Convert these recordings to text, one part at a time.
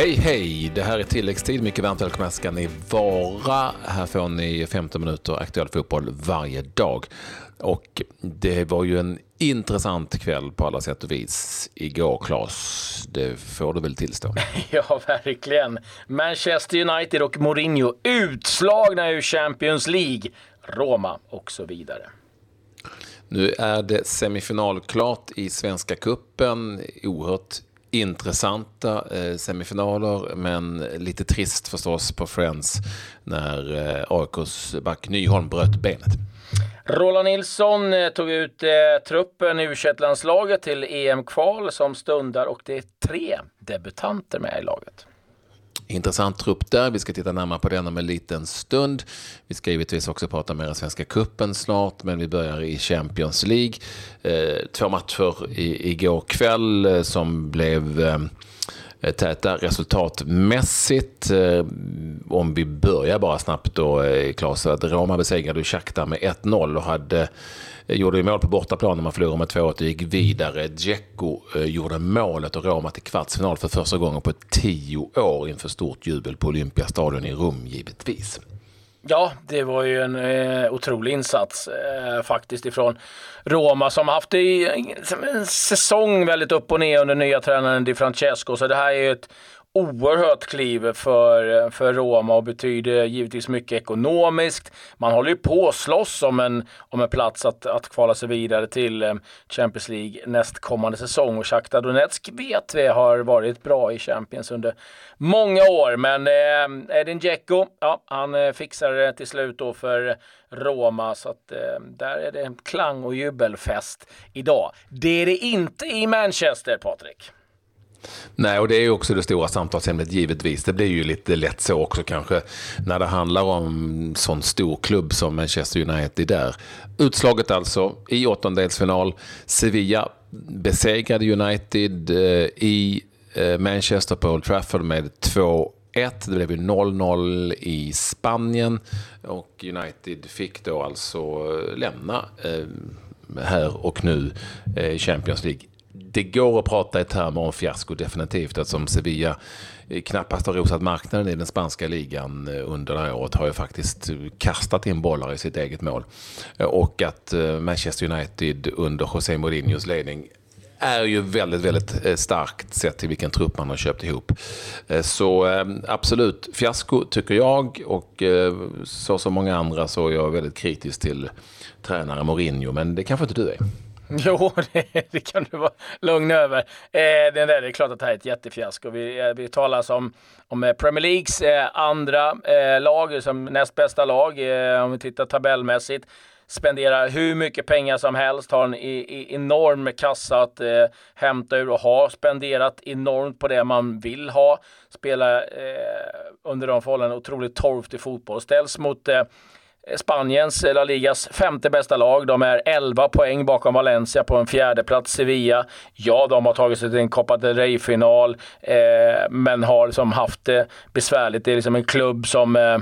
Hej hej! Det här är tilläggstid. Mycket varmt välkomna ska ni vara. Här får ni 15 minuter aktuell fotboll varje dag. Och det var ju en intressant kväll på alla sätt och vis igår, Claes. Det får du väl tillstå? Ja, verkligen. Manchester United och Mourinho utslagna ur Champions League. Roma och så vidare. Nu är det semifinal klart i Svenska Kuppen. Oerhört intressanta eh, semifinaler, men lite trist förstås på Friends när eh, AIKs back Nyholm bröt benet. Roland Nilsson eh, tog ut eh, truppen i u landslaget till EM-kval som stundar och det är tre debutanter med i laget. Intressant trupp där. Vi ska titta närmare på den om en liten stund. Vi ska givetvis också prata mer om Svenska Kuppen snart, men vi börjar i Champions League. Eh, två matcher i, igår kväll eh, som blev eh, Eh, täta resultatmässigt. Eh, om vi börjar bara snabbt då, eh, Claes, att Roma besegrade Shakhtar med 1-0 och hade gjorde ju mål på bortaplan när man förlorade med 2-1 och gick vidare. Dzeko gjorde målet och Roma till kvartsfinal för första gången på tio år inför stort jubel på Olympiastadion i Rom givetvis. Ja, det var ju en eh, otrolig insats eh, faktiskt ifrån Roma som haft en, en säsong väldigt upp och ner under nya tränaren Di Francesco. Så det här är ju ett oerhört kliv för, för Roma och betyder givetvis mycket ekonomiskt. Man håller ju på att slåss om en, om en plats att, att kvala sig vidare till eh, Champions League nästkommande säsong och Shakhtar Donetsk vet vi har varit bra i Champions under många år. Men eh, Edin Dzeko, ja, han eh, fixar det till slut då för Roma så att eh, där är det klang och jubelfest idag. Det är det inte i Manchester, Patrik. Nej, och det är ju också det stora samtalsämnet givetvis. Det blir ju lite lätt så också kanske när det handlar om sån stor klubb som Manchester United där. Utslaget alltså i åttondelsfinal. Sevilla besegrade United eh, i eh, Manchester på Old Trafford med 2 1. Det blev ju 0-0 i Spanien och United fick då alltså eh, lämna här och nu eh, Champions League det går att prata i termer om fiasko definitivt eftersom Sevilla eh, knappast har rosat marknaden i den spanska ligan eh, under det här året har ju faktiskt eh, kastat in bollar i sitt eget mål. Och att Manchester United under José Mourinhos ledning är ju väldigt, väldigt starkt sett till vilken trupp man har köpt ihop. Så absolut fiasko tycker jag och så som många andra så är jag väldigt kritisk till tränare Mourinho, men det kanske inte du är. Jo, det, det, kan du vara lugn över. Eh, det, där, det är klart att det här är ett jättefiasko. Vi, eh, vi talar om, om Premier Leagues eh, andra eh, lag, som näst bästa lag, eh, om vi tittar tabellmässigt. Spenderar hur mycket pengar som helst, har en i, i enorm kassa att eh, hämta ur och har spenderat enormt på det man vill ha. Spelar eh, under de förhållandena otroligt torftig fotboll. Ställs mot eh, Spaniens La Ligas femte bästa lag. De är 11 poäng bakom Valencia på en fjärde plats. Sevilla, ja, de har tagit sig till en Copa del Rey-final, eh, men har liksom haft det besvärligt. Det är liksom en klubb som eh,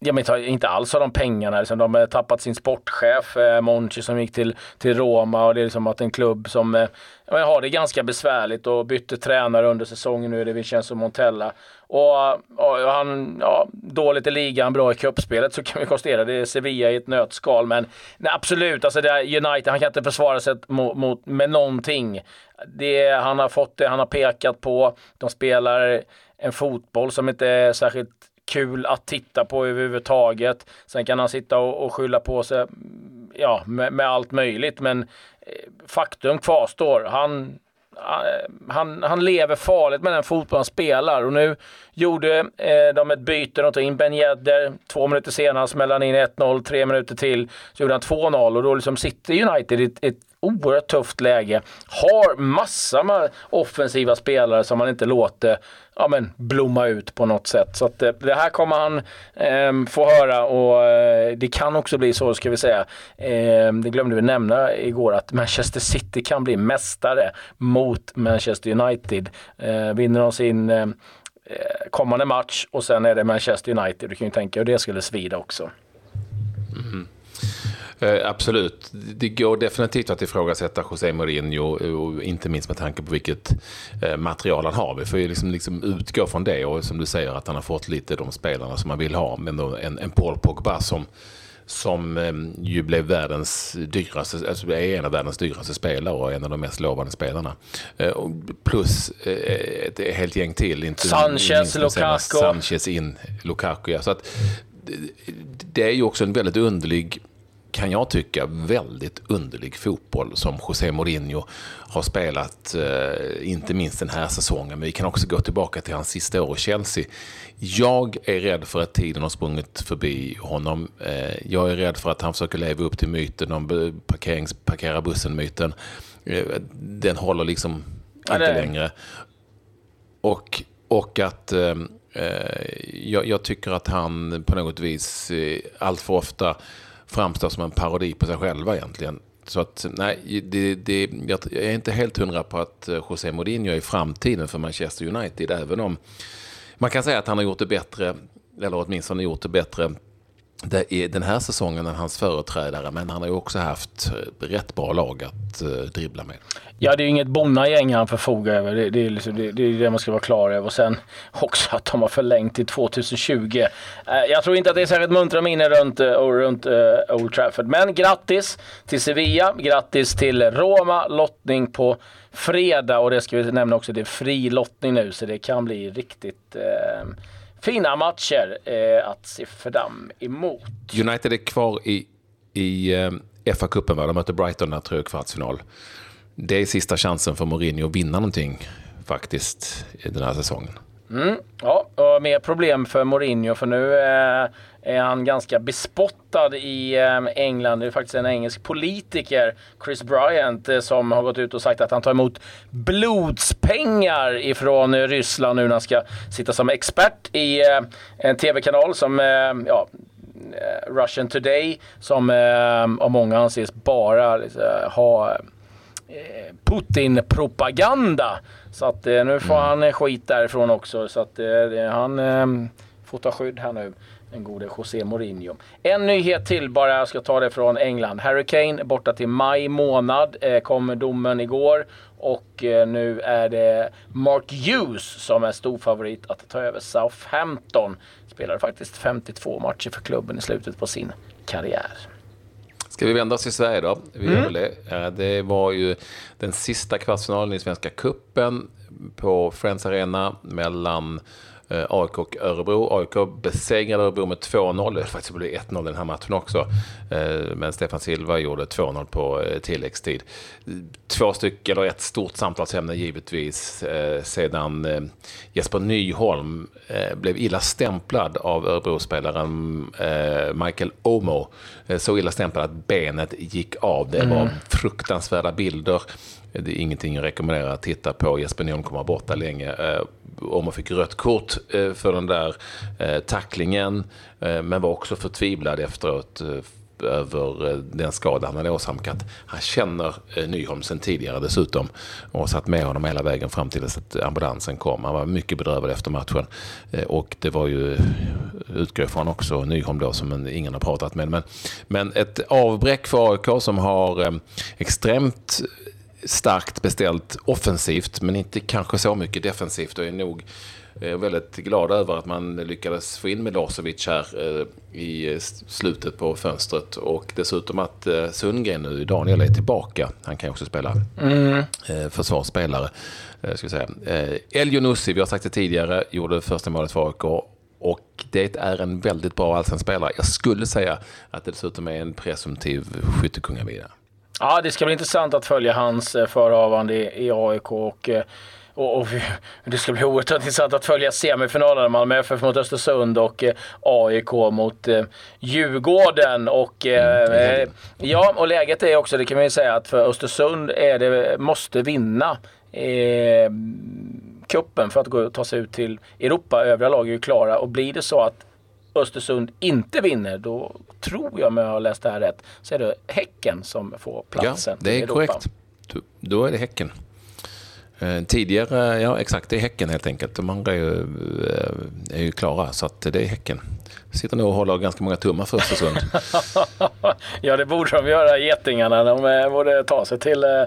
Ja, men inte alls har de pengarna. Liksom. De har tappat sin sportchef, eh, Monchi, som gick till, till Roma. och Det är liksom att en klubb som eh, har det ganska besvärligt och bytte tränare under säsongen nu. är Det Vincenzo Montella. Och, och han, ja, dåligt i ligan, bra i cupspelet, så kan vi konstatera. Det är Sevilla i ett nötskal. Men nej, absolut, alltså det United, han kan inte försvara sig mot, mot, med någonting. Det, han har fått det han har pekat på. De spelar en fotboll som inte är särskilt kul att titta på överhuvudtaget. Sen kan han sitta och, och skylla på sig mm, ja, med, med allt möjligt, men eh, faktum kvarstår. Han eh, han, han lever farligt med den fotboll han spelar och nu gjorde eh, de ett byte. De tog in Ben Yedder. Två minuter senare smällde han in 1-0. Tre minuter till så gjorde han 2-0 och då liksom sitter United i ett, ett oerhört tufft läge. Har massor med offensiva spelare som man inte låter ja, men, blomma ut på något sätt. Så att, eh, det här kommer han eh, få höra och eh, det kan också bli så, ska vi säga. Eh, det glömde vi nämna igår, att Manchester City kan bli mästare mot Manchester United. Eh, vinner de sin eh, eh kommande match och sen är det Manchester United. Du kan ju tänka hur det skulle svida också. Eh, absolut. Det går definitivt att ifrågasätta José Mourinho, och inte minst med tanke på vilket eh, material han har. Vi får ju liksom, liksom utgå från det och som du säger att han har fått lite de spelarna som man vill ha. Men en, en Paul Pogba som som eh, ju blev världens dyraste, alltså är en av världens dyraste spelare och en av de mest lovande spelarna. Eh, plus eh, ett helt gäng till. Inte Sanchez, Lukaku. Sanchez in, Lukaku. Ja. Så att, det är ju också en väldigt underlig kan jag tycka, väldigt underlig fotboll som José Mourinho har spelat, eh, inte minst den här säsongen. Men vi kan också gå tillbaka till hans sista år i Chelsea. Jag är rädd för att tiden har sprungit förbi honom. Eh, jag är rädd för att han försöker leva upp till myten om parkerings, parkera bussen-myten. Eh, den håller liksom ja, inte längre. Och, och att jag, jag, tycker att han på något vis allt för ofta framstår som en parodi på sig själva egentligen. Så att nej, det, det, jag är inte helt hundra på att eh, José Mourinho är framtiden för Manchester United. Även om man kan säga att han har gjort det bättre, eller åtminstone gjort det bättre det är den här säsongen är hans företrädare, men han har ju också haft eh, rätt bra lag att eh, dribbla med. Ja, det är ju inget bonnagäng han förfogar över. Det, det, är liksom, det, det, är det man ska vara klar över. Och sen också att de har förlängt till 2020. Eh, jag tror inte att det är särskilt muntra minnen runt, runt Old Trafford. Men grattis till Sevilla, grattis till Roma. Lottning på fredag och det ska vi nämna också, det är fri lottning nu så det kan bli riktigt fina matcher eh, att se fram emot. United är kvar i, i eh, FA-cupen, De möter Brighton där, tror jag, kvartsfinal. Det är sista chansen för Mourinho att vinna någonting faktiskt i den här säsongen. Mm, ja, och mer problem för Mourinho för nu eh, är han ganska bespottad i eh, England. Det är faktiskt en engelsk politiker, Chris Bryant, eh, som har gått ut och sagt att han tar emot blodspengar ifrån eh, Ryssland nu när han ska sitta som expert i eh, en tv-kanal som eh, ja, eh, Russian Today som av många anses bara ha Putin-propaganda. Så att nu får mm. han skit därifrån också. Så att han får ta skydd här nu den gode José Mourinho. En nyhet till bara, jag ska ta det från England. Harry Kane borta till maj månad, eh, kommer domen igår. Och eh, nu är det Mark Hughes som är stor favorit att ta över Southampton. Spelade faktiskt 52 matcher för klubben i slutet på sin karriär. Ska vi vända oss till Sverige då? Vi mm. det. det var ju den sista kvartsfinalen i Svenska Kuppen på Friends Arena mellan Eh, AIK och Örebro. AIK besegrade Örebro med 2-0. Det faktiskt blev 1-0 den här matchen också. Eh, men Stefan Silva gjorde 2-0 på eh, tilläggstid. Två stycken, eller ett stort samtalsämne givetvis, sedan Jesper Nyholm blev illa stämplad av Örebro-spelaren Michael Omo. Så illa stämplad att benet gick av. Det var mm. fruktansvärda bilder. Eh, det är ingenting jag rekommenderar att titta på. Jesper Nyholm kommer borta länge. Eh, Om man fick rött kort eh, för den där tacklingen. Men var också förtvivlad efteråt över den skada han hade åsamkat. Han känner Nyholm sen tidigare dessutom och satt med honom hela vägen fram till att ambulansen kom. Han var mycket bedrövad efter matchen och det var ju, utgår ifrån också, Nyholm då som ingen har pratat med. Men, men ett avbräck för AIK som har extremt starkt beställt offensivt, men inte kanske så mycket defensivt. Och är nog eh, väldigt glad över att man lyckades få in Milosevic här eh, i slutet på fönstret. Och dessutom att eh, Sundgren nu, Daniel, är tillbaka. Han kan också spela mm. försvarsspelare. Ska säga. El Younussi, vi har sagt det tidigare, gjorde första målet för AIK. Och det är en väldigt bra allsvensk spelare. Jag skulle säga att det dessutom är en presumtiv skyttekungavida. Ja, det ska bli intressant att följa hans eh, förehavande i, AIK och, eh, och, och, det ska bli oerhört intressant att följa semifinalen. Malmö FF mot Östersund och eh, AIK mot Djurgården. Och, mm. ja, och läget är också, det kan man ju säga, att för Östersund är det, måste vinna eh, kuppen för att gå, ta sig ut till Europa. Övriga lag är ju klara och blir det så att Östersund inte vinner, då tror jag, om jag har läst det här rätt, så är det Häcken som får platsen. Ja, det är korrekt. Då, är det Häcken. Eh, tidigare, ja exakt, det är Häcken helt enkelt. De andra är ju, eh, är ju klara, så att det är Häcken. Sitter nog och håller ganska många tummar för Östersund. ja, det borde de göra, Getingarna. De eh, borde ta sig till eh,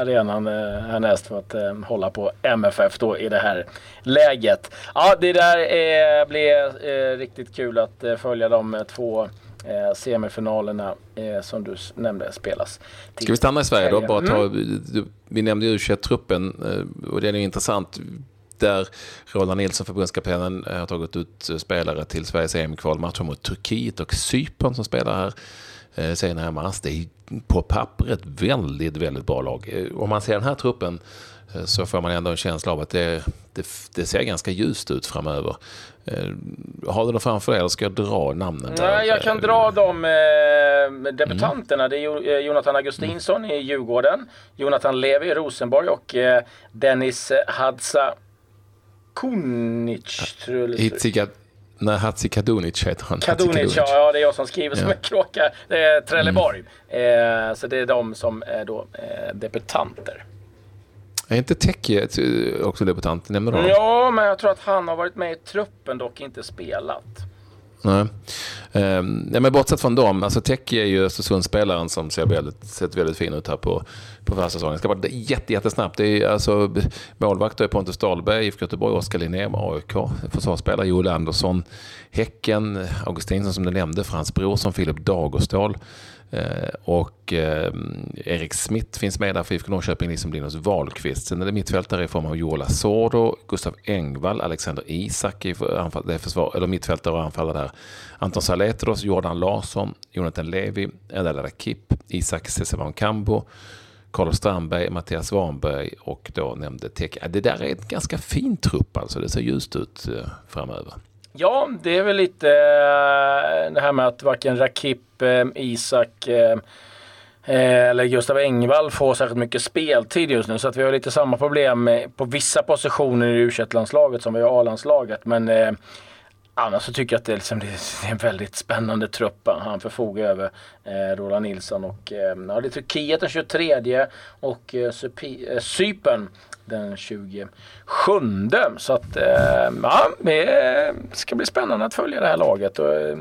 arenan eh, härnäst för att eh, hålla på MFF då i det här läget. Ja, det där eh, blir eh, riktigt kul att eh, följa de två eh, semifinalerna eh, som du nämnde spelas. Ska vi stanna i Sverige då? Bara ta, mm. Vi nämnde ju truppen eh, och det är intressant där Roland Nilsson, förbundskaptenen, har tagit ut spelare till Sveriges EM-kvalmatcher mot Turkiet och Cypern som spelar här eh, senare i mars. Det är på pappret väldigt, väldigt bra lag. Eh, om man ser den här truppen så får man ändå en känsla av att det, det, det ser ganska ljust ut framöver. Eh, har du det framför dig eller ska jag dra namnen? Nej, jag kan dra de eh, debutanterna. Mm. Det är eh, Jonathan Augustinsson mm. i Djurgården, Jonathan Levi i Rosenborg och eh, Dennis Hadza Kunic. Nej, Hatzi Kadunic heter han. Kadunic, ja, ja, det är jag som skriver ja. som en kråka. Det är Trelleborg. Mm. Eh, så det är de som är då eh, debutanter. Är inte Teki också debutant? Nämner du Ja, men jag tror att han har varit med i truppen, dock inte spelat. Nej. Ehm, ja, men bortsett från dem, alltså Teki är ju Östersundsspelaren som ser väldigt, sett väldigt fin ut här på, på försäsongen. Det ska vara jätte, jättesnabbt. Det är alltså målvakter är Pontus Dahlberg, IFK Göteborg, Oskar Linnér, AIK, försvarsspelare Joel Andersson, Häcken, Augustinsson som du nämnde, Frans Brorsson, Filip Dagerstål. Eh, och eh, Erik Smith finns med där för IFK Norrköping, liksom Linus Wahlqvist. Sen är det mittfältare i form av Jola Sordo, Gustav Engvall, Alexander Isak i anfall, det är försvar, eller mittfältare och anfallare där. Anton Saletros, Jordan Larsson, Jonathan Levi, Edala Rakip, Isak Sesevan Kambo, Carlos Strandberg, Mattias Warnberg och då nämnde Tek. Det där är ett ganska fin trupp alltså. Det ser ljust ut eh, framöver. Ja, det är väl lite eh, det här med att varken Rakip, eh, Isak eller Gustav Engvall får särskilt mycket speltid just nu. Så att vi har lite samma problem på vissa positioner i u landslaget som vi har A-landslaget. Men eh, annars så tycker jag att det är, liksom, det är en väldigt spännande trupp han förfogar över. Eh, Roland Nilsson och eh, ja, det är Turkiet den 23 och eh, eh, Cypern den 27. Så att eh, ja, det ska bli spännande att följa det här laget och eh,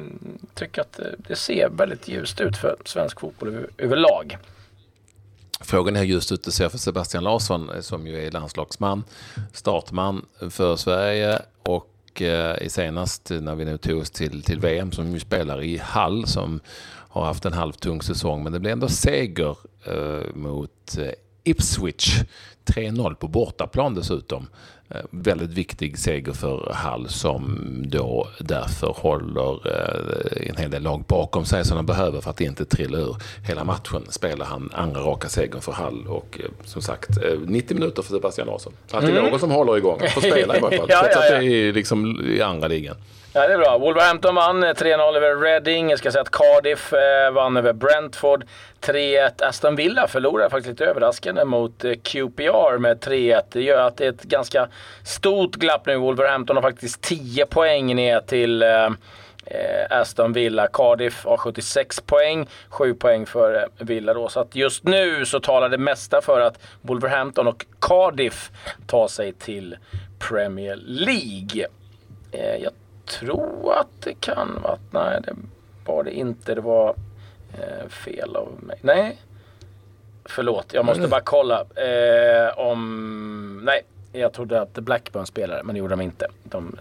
tycker att eh, det ser väldigt ljust ut för svensk fotboll överlag. Frågan är hur ljust ut det ser för Sebastian Larsson eh, som ju är landslagsman, startman för Sverige Eh, och senast när vi nu tog oss till, till VM som ju spelar i Hall som har haft en halvtung säsong men det blev ändå seger eh, mot eh, Ipswich 3-0 på bortaplan dessutom. Eh, väldigt viktig seger för Hall som då därför håller eh, en hel del lag bakom sig som de behöver för att inte trilla ur. Hela matchen spelar han andra raka segern för Hall och eh, som sagt 90 minuter för Sebastian Larsson. Alltid mm. någon som håller igång, får spela i varje fall. ja, ja, ja. att det är liksom i andra ligan. Ja, det är bra. Wolverhampton vann 3-0 över Reading. Jag ska säga att Cardiff vann över Brentford 3-1. Aston Villa förlorade faktiskt lite överraskande mot QPR med 3-1. Det gör att det är ett ganska stort glapp nu. Wolverhampton har faktiskt 10 poäng ner till eh, eh Aston Villa. Cardiff har 76 poäng, 7 poäng för eh, Villa då. Så att just nu så talar det mesta för att Wolverhampton och Cardiff tar sig till Premier League. Eh, jag tror att det kan vara nej det var det inte. Det var eh, fel av mig. Nej, förlåt. Jag måste bara kolla eh, om... Nej, jag trodde att Blackburn spelade, men det gjorde de inte. De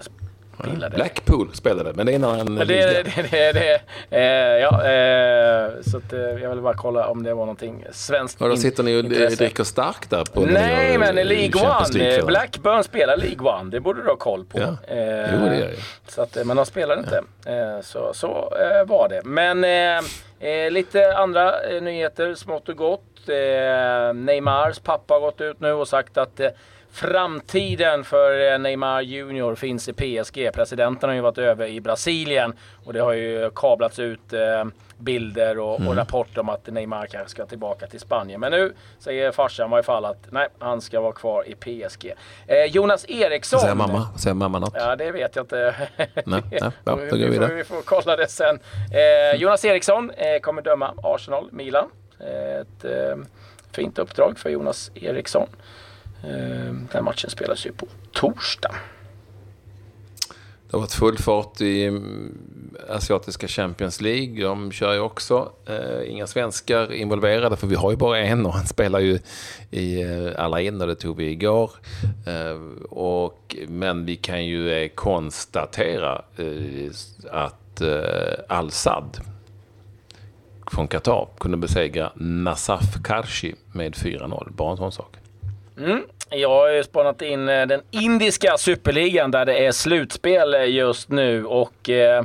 Spelade. Blackpool spelade, men det är en annan det, det, det, det, eh, ja, eh, så att, eh, jag ville bara kolla om det var någonting svenskt. Och då sitter ni och dricker starkt där på Nej, men League One. Blackburn spelar League One. Det borde du ha koll på. Ja. Eh, jo, det gör jag. Så att, men de spelar inte. Ja. Eh, så så eh, var det. Men lite andra nyheter, smått och gott. Neymars pappa har gått ut nu och sagt att Framtiden för eh, Neymar Junior finns i PSG. Presidenten har ju varit över i Brasilien och det har ju kablats ut eh, bilder och, mm. och rapporter om att Neymar kanske ska tillbaka till Spanien. Men nu säger farsan i varje fall att nej, han ska vara kvar i PSG. Eh, Jonas Eriksson. Säger mamma? Säger mamma något? Ja, det vet jag inte. nej, nej, ja, går vi, får, vi får kolla det sen. Eh, Jonas Eriksson eh, kommer döma Arsenal, Milan. ett eh, fint uppdrag för Jonas Eriksson. Eh, den matchen spelas ju på torsdag. Det har varit full fart i mm, asiatiska Champions League. De kör ju också. Eh, inga svenskar involverade för vi har ju bara en och han spelar ju i eh, alla in och det tog vi igår. Eh, och, men vi kan ju eh, konstatera eh, att Al-Sad från Qatar kunde besegra Nasaf Karshi med 4-0. Bara en sån sak. Mm. Jag har ju spanat in eh, den indiska superligan där det är slutspel eh, just nu och eh,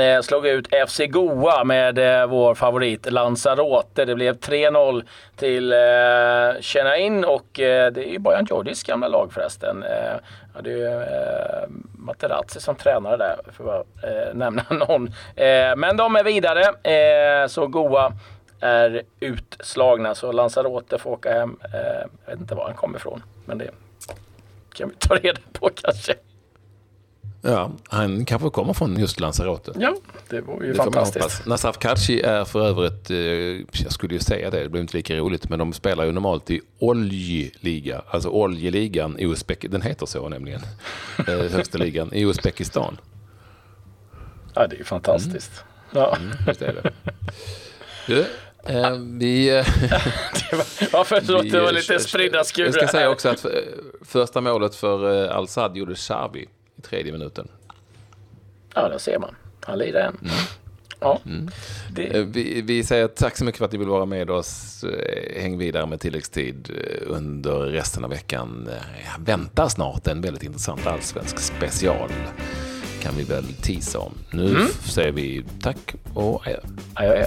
eh slog ut FC Goa med eh, vår favorit Lanzarote. Det blev 3-0 till eh, och eh, det är ju Bojan Djordjic gamla lag förresten. Eh, ja, det är ju eh, Materazzi som tränare där, för att eh, nämna någon. Eh, men de är vidare, eh, så Goa är utslagna. Så Lanzarote får åka hem. Eh, jag vet inte var han kommer ifrån, men det kan vi ta reda på kanske. Ja, han kanske kommer från just Lanzarote. Ja, det vore ju Det fantastiskt. Nasaf Karci är för övrigt, eh, jag skulle ju säga det, det blir inte lika roligt, men de spelar ju normalt i oljeliga, alltså oljeligan i Uzbek, den heter så nämligen, eh, högsta ligan, i Uzbekistan. Ja, det är ju fantastiskt. Ja. Mm, just det är det. Du, eh, vi... eh, Det var, varför förlåt, det var lite spridda skurar Jag ska säga också att eh, första målet för eh, Al-Sad gjorde Xavi i tredje minuten. Ja, där ser man. Han lirar än. Ja, det, Eh, Vi, vi säger tack så mycket för att ni vill vara med oss. Eh, Häng vidare med tilläggstid eh, under resten av veckan. Eh, Väntar snart en väldigt intressant allsvensk special. Kan vi väl tisa om. Nu f- säger vi tack och adjö. ja, ja,